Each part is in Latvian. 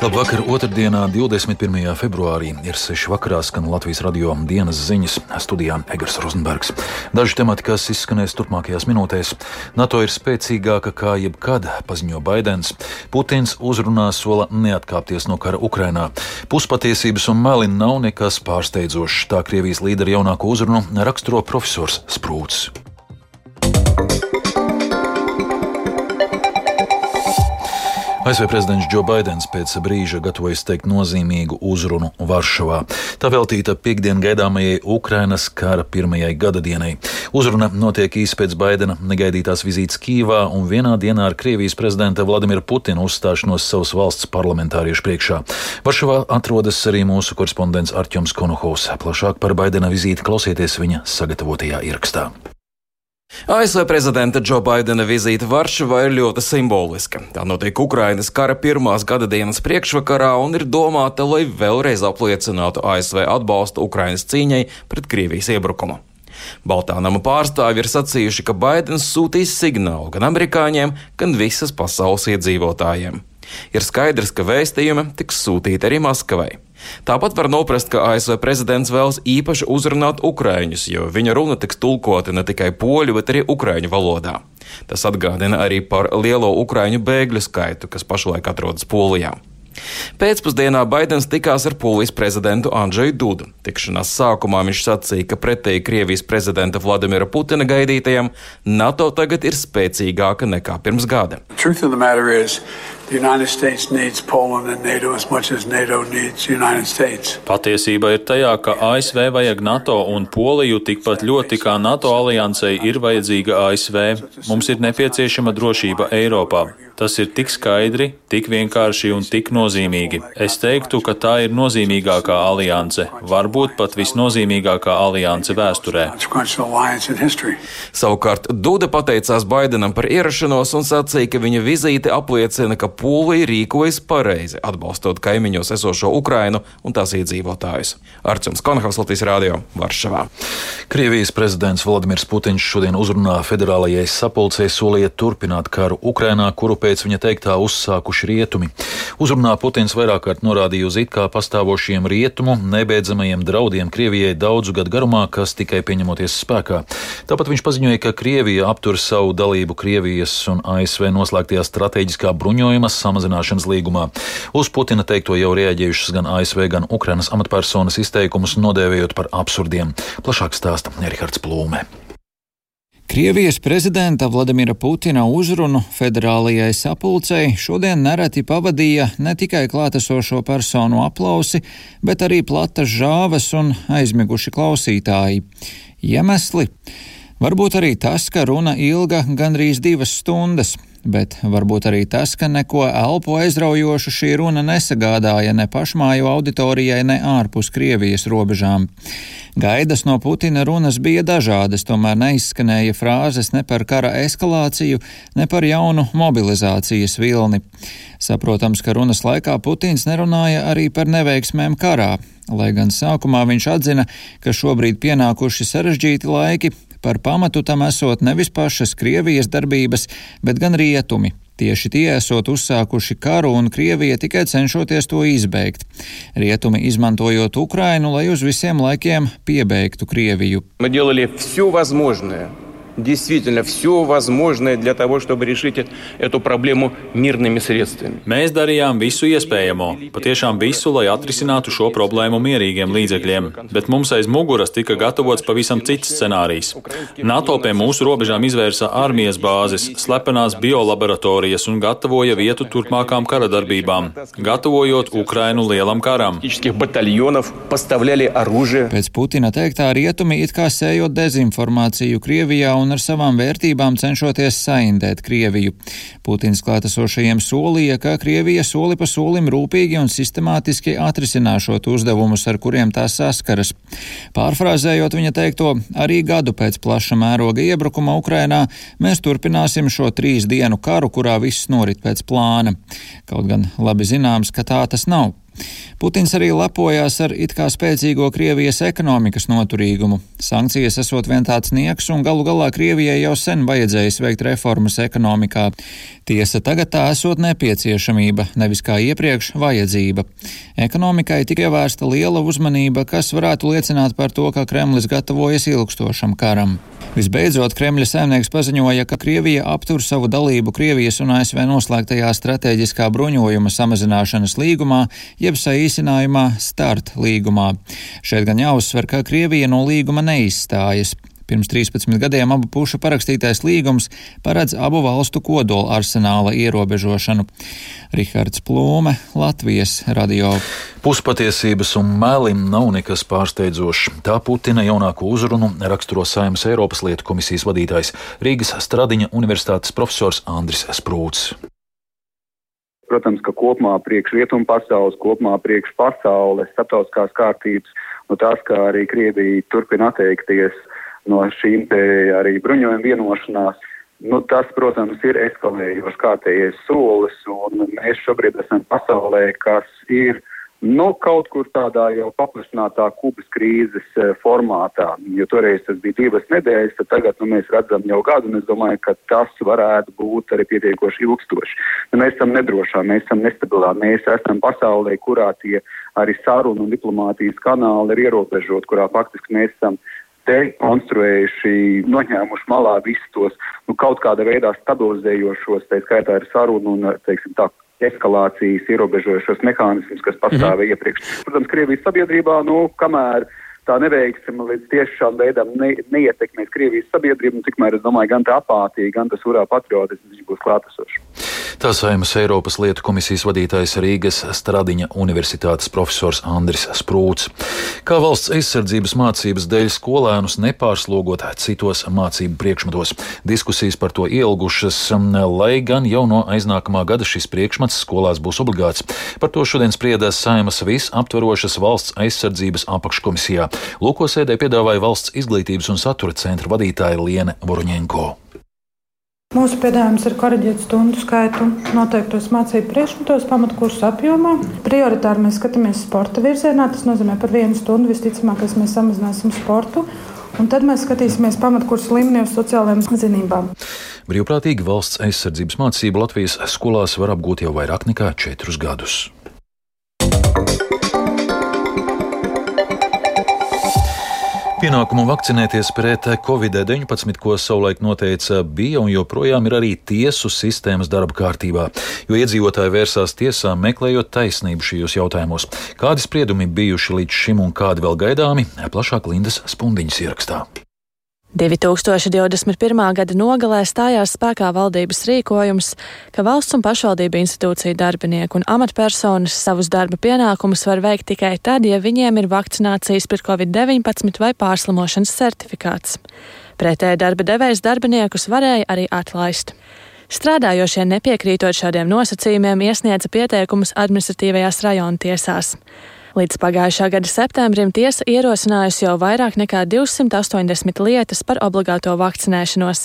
Labvakar, otrdienā, 21. februārī, ir 6. vakarā skan Latvijas radio dienas ziņas studijā Egers Rozenbergs. Daži temati, kas izskanēs turpmākajās minūtēs. NATO ir spēcīgāka kā jebkad, paziņo Baidens. Putins uzrunā sola neatkāpties no kara Ukrainā. Puspatiesības un meli nav nekas pārsteidzošs, tā Krievijas līdera jaunāko uzrunu raksturo profesors Sprūts. ASV prezidents Džo Baidens pēc brīža gatavojas teikt nozīmīgu uzrunu Varšavā. Tā veltīta piekdien gaidāmajai Ukrainas kara pirmajai gada dienai. Uzruna notiek īsi pēc Baidena negaidītās vizītes Kīvā un vienā dienā ar Krievijas prezidenta Vladimira Putina uzstāšanos savas valsts parlamentāriešu priekšā. Varšavā atrodas arī mūsu korespondents Arķoms Konohovs. Plašāk par Baidena vizīti klausieties viņa sagatavotajā ierakstā. ASV prezidenta Džo Baidena vizīte Varšavā ir ļoti simboliska. Tā notiek Ukrainas kara pirmās gada dienas priekšvakarā un ir domāta, lai vēlreiz apliecinātu ASV atbalstu Ukrainas cīņai pret Krievijas iebrukumu. Baltā nama pārstāvji ir sacījuši, ka Baidens sūtīs signālu gan amerikāņiem, gan visas pasaules iedzīvotājiem. Ir skaidrs, ka vēstījumi tiks sūtīti arī Maskavai. Tāpat var noprast, ka ASV prezidents vēlas īpaši uzrunāt ukrāņus, jo viņa runa tiks tulkota ne tikai poļu, bet arī ukrāņu valodā. Tas atgādina arī par lielo ukrāņu bēgļu skaitu, kas pašlaik atrodas Polijā. Pēcpusdienā Baidens tikās ar Polijas prezidentu Andžeju Dudu. Tikšanās sākumā viņš sacīja, ka pretēji Krievijas prezidenta Vladimira Putina gaidītajam, NATO tagad ir spēcīgāka nekā pirms gada. Patiesība ir tajā, ka ASV vajag NATO un Poliju tikpat ļoti kā NATO aliansei ir vajadzīga ASV. Mums ir nepieciešama drošība Eiropā. Tas ir tik skaidri, tik vienkārši un tik nozīmīgi. Es teiktu, ka tā ir nozīmīgākā alianse, varbūt pat visnozīmīgākā alianse vēsturē. Savukārt Duda pateicās Baidenam par ierašanos un sacīja, ka viņa vizīte apliecina, ka Polija rīkojas pareizi, atbalstot kaimiņos esošo Ukrainu un tās iedzīvotājus. Arčuns Konhavs Latvijas Rādio Varšavā. Krievijas prezidents Vladimirs Putins šodien uzrunā federālajai sapulcei solīja turpināt karu Ukrainā, kuru pēc viņa teiktā uzsākuši rietumi. Uzrunā Putins vairāk kārt norādīja uz it kā pastāvošiem rietumu nebeidzamajiem draudiem Krievijai daudzu gadu garumā, kas tikai pieņemoties spēkā. Tāpat viņš paziņoja, ka Krievija aptur savu dalību Krievijas un ASV noslēgtajā strateģiskā bruņojuma samazināšanas līgumā. Uz Putina teikto jau reaģējušas gan ASV, gan Ukrainas amatpersonas izteikumus nodēvējot par absurdiem. Plašāk stāsta Erihards Plūme. Krievijas prezidenta Vladimira Putina uzrunu federālajai sapulcei šodien nereti pavadīja ne tikai klātesošo personu aplausi, bet arī platas žāves un aizmiguši klausītāji. Iemesli? Varbūt arī tas, ka runa ilga gandrīz divas stundas bet varbūt arī tas, ka neko elpo aizraujošu šī runa nesagādāja ne pašmāju auditorijai, ne ārpus Krievijas robežām. Gaidas no Putina runas bija dažādas, tomēr neizskanēja frāzes ne par kara eskalāciju, ne par jaunu mobilizācijas vilni. Saprotams, ka runas laikā Putins nerunāja arī par neveiksmēm karā, lai gan sākumā viņš atzina, ka šobrīd pienākuši sarežģīti laiki, Par pamatu tam esot nevis pašas Krievijas darbības, bet gan rietumi. Tieši tie esot uzsākuši karu un Krievija tikai cenšoties to izbeigt. Rietumi izmantojot Ukrainu, lai uz visiem laikiem piebeigtu Krieviju. Мы делали все возможное действительно все возможное для того, чтобы решить эту проблему мирными средствами. Mēs darījām visu iespējamo, patiešām visu, lai atrisinātu šo problēmu mierīgiem līdzekļiem, bet mums aiz muguras tika gatavots pavisam cits scenārijs. NATO pie mūsu robežām izvērsa armijas bāzes, slepenās biolaboratorijas un gatavoja vietu turpmākām kara darbībām, gatavojot Ukrainu lielam karam. Pēc Putina teiktā rietumi it kā sējot dezinformāciju Krievijā un ar savām vērtībām cenšoties saindēt Krieviju. Putins klātesošajiem solīja, ka Krievija soli pa solim rūpīgi un sistemātiski atrisināšot uzdevumus, ar kuriem tā saskaras. Pārfrāzējot viņa teikto, arī gadu pēc plaša mēroga iebrukuma Ukrainā mēs turpināsim šo trīs dienu karu, kurā viss norit pēc plāna. Kaut gan labi zināms, ka tā tas nav. Putins arī lepojās ar it kā spēcīgo Krievijas ekonomikas noturīgumu. Sankcijas esot vien tāds nieks, un galu galā Krievijai jau sen vajadzējis veikt reformas ekonomikā. Tiesa tagad tā esot nepieciešamība, nevis kā iepriekš vajadzība. Ekonomikai tika ievērsta liela uzmanība, kas varētu liecināt par to, ka Kremlis gatavojas ilgstošam karam. Visbeidzot, Kremļa saimnieks paziņoja, ka Krievija aptur savu dalību Krievijas un ASV noslēgtajā strateģiskā bruņojuma samazināšanas līgumā, jeb saīsinājumā START līgumā. Šeit gan jāuzsver, ka Krievija no līguma neizstājas. Pirms 13 gadiem abu pušu parakstītais līgums paredz abu valstu kodola arsenāla ierobežošanu. Rihards Plūme, Latvijas radio. Puspatiesības un mēlim nav nekas pārsteidzošs. Tā Putina jaunāko uzrunu raksturo Saimas Eiropas lietu komisijas vadītājs Rīgas Stradiņa universitātes profesors Andris Sprūts. Protams, ka kopumā priekš rietumu pasaules, kopumā priekš pasaules, starptautiskās kārtības, nu tas, kā arī Krievija turpina atteikties no šīm te arī bruņojuma vienošanās. Nu, tas, protams, ir eskalējošs kārtējais solis, un mēs šobrīd esam pasaulē, kas ir nu, kaut kur tādā jau paplašinātā kubas krīzes e, formātā. Jo toreiz tas bija divas nedēļas, tad tagad nu, mēs redzam jau gadu, un es domāju, ka tas varētu būt arī pietiekoši ilgstoši. Nu, mēs esam nedrošā, mēs esam nestabilā, mēs esam pasaulē, kurā tie arī sarunu un diplomātijas kanāli ir ierobežot, kurā faktiski mēs esam te konstruējuši, noņēmuši malā visus tos nu, kaut kāda veidā stabilizējošos, tā skaitā ar sarunu un, teiksim, tā eskalācijas ierobežojošos mehānismus, kas pastāvēja mm -hmm. iepriekš. Protams, Krievijas sabiedrībā, nu, kamēr tā neveiksme līdz tieši šādam veidam ne, neietekmēs Krievijas sabiedrību, un tikmēr es domāju, gan tā apātija, gan tas urā patriotisms būs klātesošs. Tā saimas Eiropas lietu komisijas vadītājs Rīgas Stradiņa universitātes profesors Andris Sprūts. Kā valsts aizsardzības mācības dēļ skolēnus nepārslogot citos mācību priekšmetos. Diskusijas par to ielgušas, lai gan jau no aiznākamā gada šis priekšmets skolās būs obligāts. Par to šodien spriedās saimas visaptverošas valsts aizsardzības apakškomisijā. Lūkosēdē piedāvāja valsts izglītības un satura centra vadītāja Liene Voruņenko. Mūsu piedāvājums ir korģēt stundu skaitu noteiktos mācību priekšmetos, pamatkursu apjomā. Prioritāri mēs skatāmies sporta virzienā. Tas nozīmē, ka par vienu stundu visticamāk mēs samazināsim sportu. Un tad mēs skatīsimies pamatkursu līmenī uz sociālajām zinībām. Brīvprātīgi valsts aizsardzības mācību Latvijas skolās var apgūt jau vairāk nekā četrus gadus. Pienākumu vakcinēties pret covid-19, ko savulaik noteica, bija un joprojām ir arī tiesu sistēmas darba kārtībā, jo iedzīvotāji vērsās tiesā meklējot taisnību šajos jautājumos. Kādi spriedumi bijuši līdz šim un kādi vēl gaidāmi, plašāk Lindas Spundiņas ierakstā. 2021. gada nogalē stājās spēkā valdības rīkojums, ka valsts un pašvaldību institūciju darbinieku un amatpersonas savus darba pienākumus var veikt tikai tad, ja viņiem ir vakcinācijas pret covid-19 vai pārslimošanas certifikāts. Pretēji darba devējs darbiniekus varēja arī atlaist. Strādājošie nepiekrītot šādiem nosacījumiem iesniedza pieteikumus administratīvajās rajona tiesās. Līdz pagājušā gada septembrim tiesa ierosinājusi jau vairāk nekā 280 lietas par obligāto vakcinēšanos,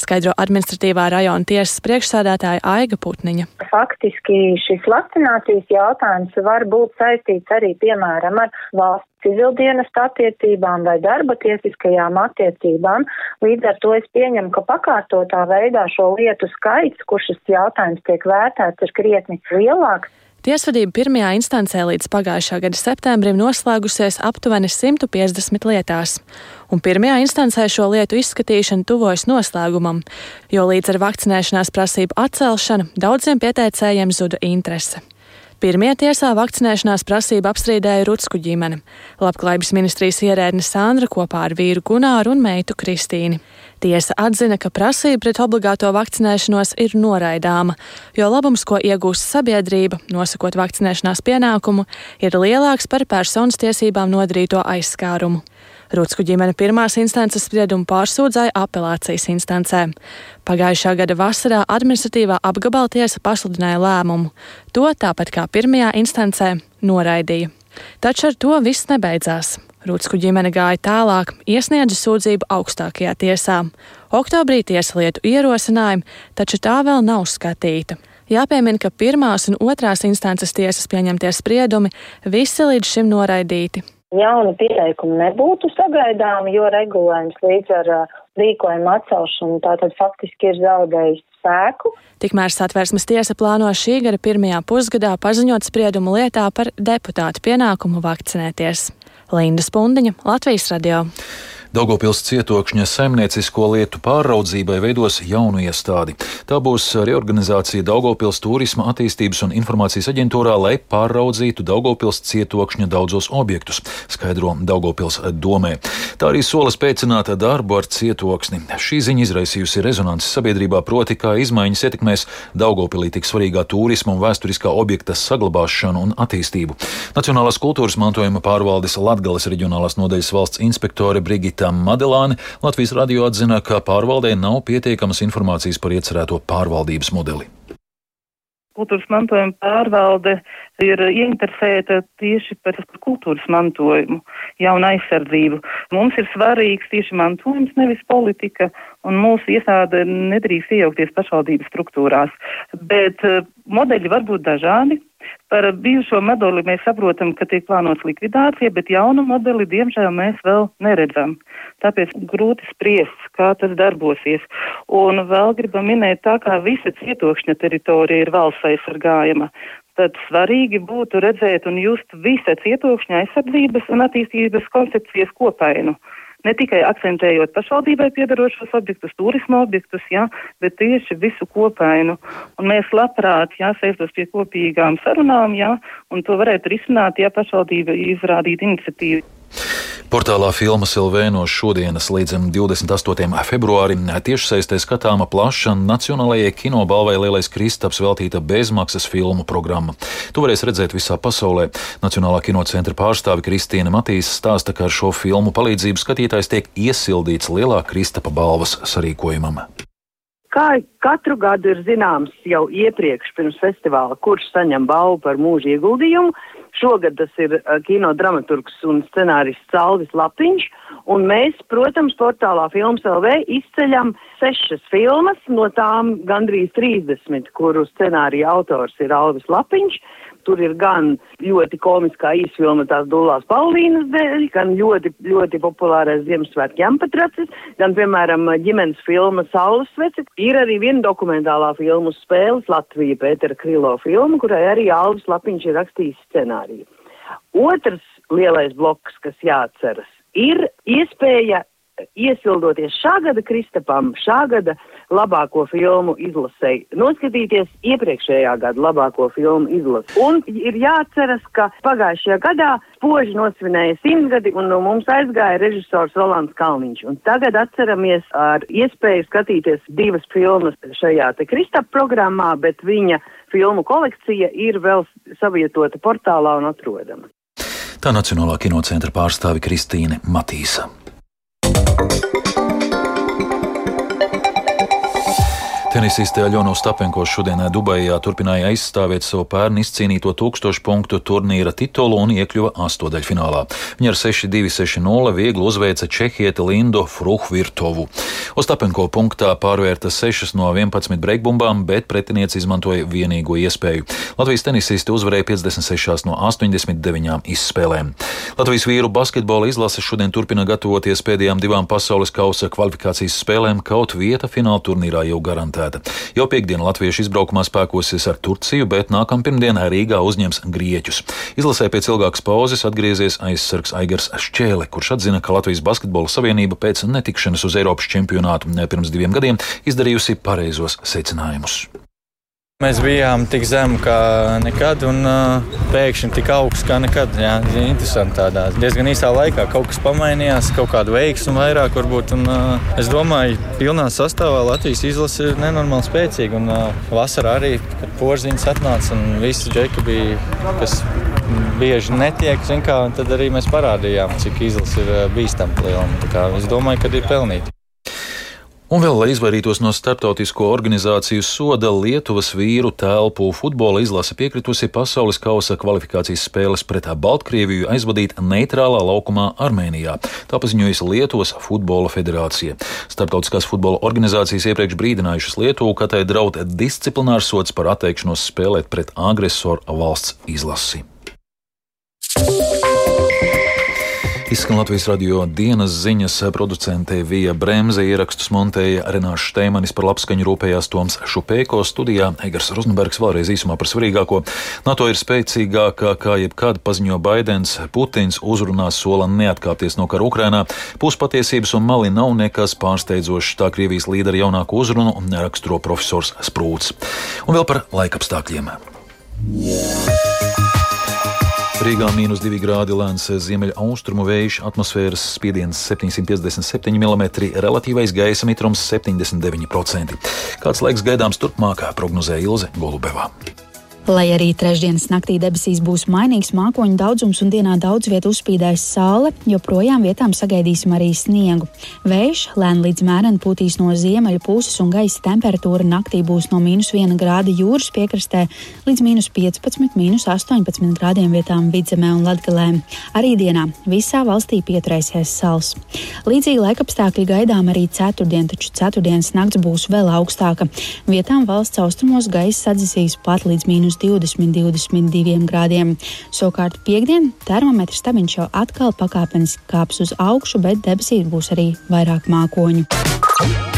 skaidro administratīvā rajona tiesas priekšsādātāja Aiga Putniņa. Faktiski šis vakcinācijas jautājums var būt saistīts arī, piemēram, ar valsts civildienas attiecībām vai darba tiesiskajām attiecībām. Līdz ar to es pieņemu, ka pakārtotā veidā šo lietu skaits, kur šis jautājums tiek vērtēts, ir krietni lielāks. Tiesvedība pirmajā instancē līdz pagājušā gada septembrim noslēgusies aptuveni 150 lietās, un pirmajā instancē šo lietu izskatīšana tuvojas noslēgumam, jo līdz ar vakcinēšanās prasību atcelšanu daudziem pieteicējiem zuda interese. Pirmie tiesā vakcinēšanās prasību apstrīdēja Rutsku ģimene, labklājības ministrijas ierēdne Sandra kopā ar vīru Gunāru un meitu Kristīni. Tiesa atzina, ka prasība pret obligāto vakcinēšanos ir noraidāma, jo labums, ko iegūst sabiedrība, nosakot vakcinēšanās pienākumu, ir lielāks par personas tiesībām nodarīto aizskārumu. Rūtsku ģimene pirmās instances spriedumu pārsūdzēja apelācijas instancē. Pagājušā gada vasarā administratīvā apgabaltiesa pasludināja lēmumu. To tāpat kā pirmajā instancē noraidīja. Taču ar to viss nebeidzās. Rūtsku ģimene gāja tālāk, iesniedza sūdzību augstākajā tiesā. Oktobrī tieslietu ierosinājumu, taču tā vēl nav skatīta. Jāpiemina, ka pirmās un otrās instances tiesas pieņemtie spriedumi visi līdz šim noraidīti. Jauni pieteikumi nebūtu sagaidāmi, jo regulējums līdz ar rīkojumu atcelšanu tātad faktiski ir zaudējis spēku. Tikmēr satversmes tiesa plāno šī gada pirmajā pusgadā paziņot spriedumu lietā par deputātu pienākumu vakcinēties. Linda Spundiņa, Latvijas radio. Daugopils cietokšņa saimniecisko lietu pāraudzībai veidos jaunu iestādi. Tā būs reorganizācija Daugopils turisma attīstības un informācijas aģentūrā, lai pāraudzītu Daugopils cietokšņa daudzos objektus, skaidro Daugopils domē. Tā arī sola spēcināt darbu ar cietoksni. Šī ziņa izraisījusi rezonanci sabiedrībā, proti, kā izmaiņas ietekmēs Daugopilī tik svarīgā turisma un vēsturiskā objekta saglabāšanu un attīstību. Nacionālās kultūras mantojuma pārvaldes Latgales reģionālās nodaļas valsts inspektore Brigita Rīta Madelāne Latvijas radio atzina, ka pārvaldē nav pietiekamas informācijas par iecerēto pārvaldības modeli. Kultūras mantojuma pārvalde ir ieinteresēta tieši par kultūras mantojumu, jaunu aizsardzību. Mums ir svarīgs tieši mantojums, nevis politika, un mūsu iestāde nedrīkst iejaukties pašvaldības struktūrās. Bet eh, modeļi var būt dažādi. Par bijušo modeli mēs saprotam, ka tiek plānots likvidācija, bet jaunu modeli, diemžēl, mēs vēl neredzam. Tāpēc grūti spriest, kā tas darbosies. Un vēl gribam minēt, tā kā visa cietokšņa teritorija ir valsts aizsargājama, tad svarīgi būtu redzēt un just visa cietokšņa aizsardzības un attīstības koncepcijas kopainu ne tikai akcentējot pašvaldībai piedarošos objektus, turisma objektus, jā, bet tieši visu kopainu. Un mēs labprāt, jā, sēstos pie kopīgām sarunām, jā, un to varētu risināt, ja pašvaldība izrādītu iniciatīvu. Portālā filma Silvēno šodienas līdz 28. februārim tiešsaistē skatāma plaša Nacionālajai kinobalvai Lielais Kristaps veltīta bezmaksas filmu programma. To varēs redzēt visā pasaulē. Nacionālā kinocentra pārstāve Kristīna Matīs stāsta, ka ar šo filmu palīdzību skatītājs tiek iesildīts Lielā Kristapa balvas sarīkojumam. Kā katru gadu ir zināms jau iepriekš pirms festivāla, kurš saņem balvu par mūža ieguldījumu, šogad tas ir uh, kino dramaturgs un scenārists Alvis Lapiņš, un mēs, protams, portālā Films LV izceļam sešas filmas, no tām gandrīz 30, kuru scenārija autors ir Alvis Lapiņš, Tur ir gan ļoti komiskā īsfilma tās Dulās Paulīnas dēļ, gan ļoti, ļoti populārais Ziemassvētku jampatracis, gan, piemēram, ģimenes filma Saules sveci. Ir arī viena dokumentālā filmu spēles Latvija Pētera Krilo filma, kurai arī Alvis Lapiņš ir rakstījis scenāriju. Otrs lielais bloks, kas jāatceras, ir iespēja iesildoties šā gada Kristapam, šā gada labāko filmu izlasēji, noskatīties iepriekšējā gada labāko filmu izlasi. Un ir jāatceras, ka pagājušajā gadā spoži nosvinēja simtgadi un no mums aizgāja režisors Rolands Kalniņš. Un tagad atceramies ar iespēju skatīties divas filmas šajā te Kristapa programmā, bet viņa filmu kolekcija ir vēl savietota portālā un atrodama. Tā Nacionālā kinocentra pārstāve Kristīne Matīsa. Thank Tenisiste Aļona Ostapenko šodien Dubajā turpināja aizstāvēt savu pērnu izcīnīto tūkstošu punktu turnīra titulu un iekļuva astodaļfinālā. Viņa ar 6-2-6-0 viegli uzveica Čehieti Lindu Fruhvirtovu. Ostapenko punktā pārvērta 6 no 11 breakbumbām, bet pretinieci izmantoja vienīgo iespēju. Latvijas tenisiste uzvarēja 56 no 89 izspēlēm. Latvijas vīru basketbola izlase šodien turpina gatavoties pēdējām divām pasaules kausa kvalifikācijas spēlēm, kaut vieta fināla turnīrā jau garantēta garantēta. Jau piekdienu latviešu izbraukumā spēkosies ar Turciju, bet nākamā pirmdienā Rīgā uzņems Grieķus. Izlasē pēc ilgākas pauzes atgriezies aizsargs Aigars Šķēle, kurš atzina, ka Latvijas Basketbola Savienība pēc netikšanas uz Eiropas čempionātu pirms diviem gadiem izdarījusi pareizos secinājumus. Mēs bijām tik zemi kā nekad, un uh, pēkšņi tik augsts kā nekad. Jā, interesanti tādā diezgan īsā laikā. Kaut kas pamainījās, kaut kāda veiksma vairāk varbūt. Un, uh, es domāju, ka pilnā sastāvā Latvijas izlase ir nenormāli spēcīga. Un uh, vasarā arī, kad porziņš atnāca un visi džeki bija, kas bieži netiek, kā, tad arī mēs parādījām, cik izlase ir bīstama liela. Es domāju, ka ir pelnīti. Un vēl, lai izvairītos no starptautisko organizāciju soda, Lietuvas vīru telpu futbola izlase piekritusi pasaules kausa kvalifikācijas spēles pret Baltkrieviju aizvadīt neitrālā laukumā Armēnijā. Tā paziņojas Lietuvas futbola federācija. Starptautiskās futbola organizācijas iepriekš brīdinājušas Lietuvu, ka tai draud disciplinārs sots par atteikšanos spēlēt pret agresoru valsts izlasi. Izskan Latvijas radio dienas ziņas producentē Vija Bremse, ierakstus montēja Renāša Šteimanis par labskaņu rūpējās Toms Šupēko studijā. Egars Rozenbergs vēlreiz īsumā par svarīgāko. NATO ir spēcīgākā kā jebkad paziņo Baidens. Putins uzrunā sola neatkāpties no kara Ukrainā. Puspatiesības un mali nav nekas pārsteidzošs. Tā Krievijas līdera jaunāku uzrunu raksturo profesors Sprūts. Un vēl par laikapstākļiem. Yeah. Rīgā mīnus 2 grādi lēns ziemeļaustrumu vējš, atmosfēras spiediens 757 mm, relatīvais gaisa mitrums 79%. Kāds laiks gaidāms turpmāk, prognozēja Ilze Golubevā. Lai arī trešdienas naktī debesīs būs mainīgs mākoņu daudzums un dienā daudz vietu uzspīdēs saule, joprojām vietām sagaidīsim arī sniegu. Vējš lēni līdz mērenam pūtīs no ziemeļu puses un gaisa temperatūra naktī būs no mīnus 1 grāda jūras piekrastē līdz mīnus 15, mīnus 18 grādiem vietām vidzemē un latgalē. Arī dienā visā valstī pieturēsies sals. Līdzīgi laikapstākļi gaidām arī ceturtdien, taču ceturtdienas nakts būs vēl augstāka. Vietām valsts austrumos gaisa sadzisīs pat līdz mīnus mīnus 20, 22 grādiem. Savukārt piekdien termometrs stabiņš jau atkal pakāpeniski kāps uz augšu, bet debesīs būs arī vairāk mākoņu.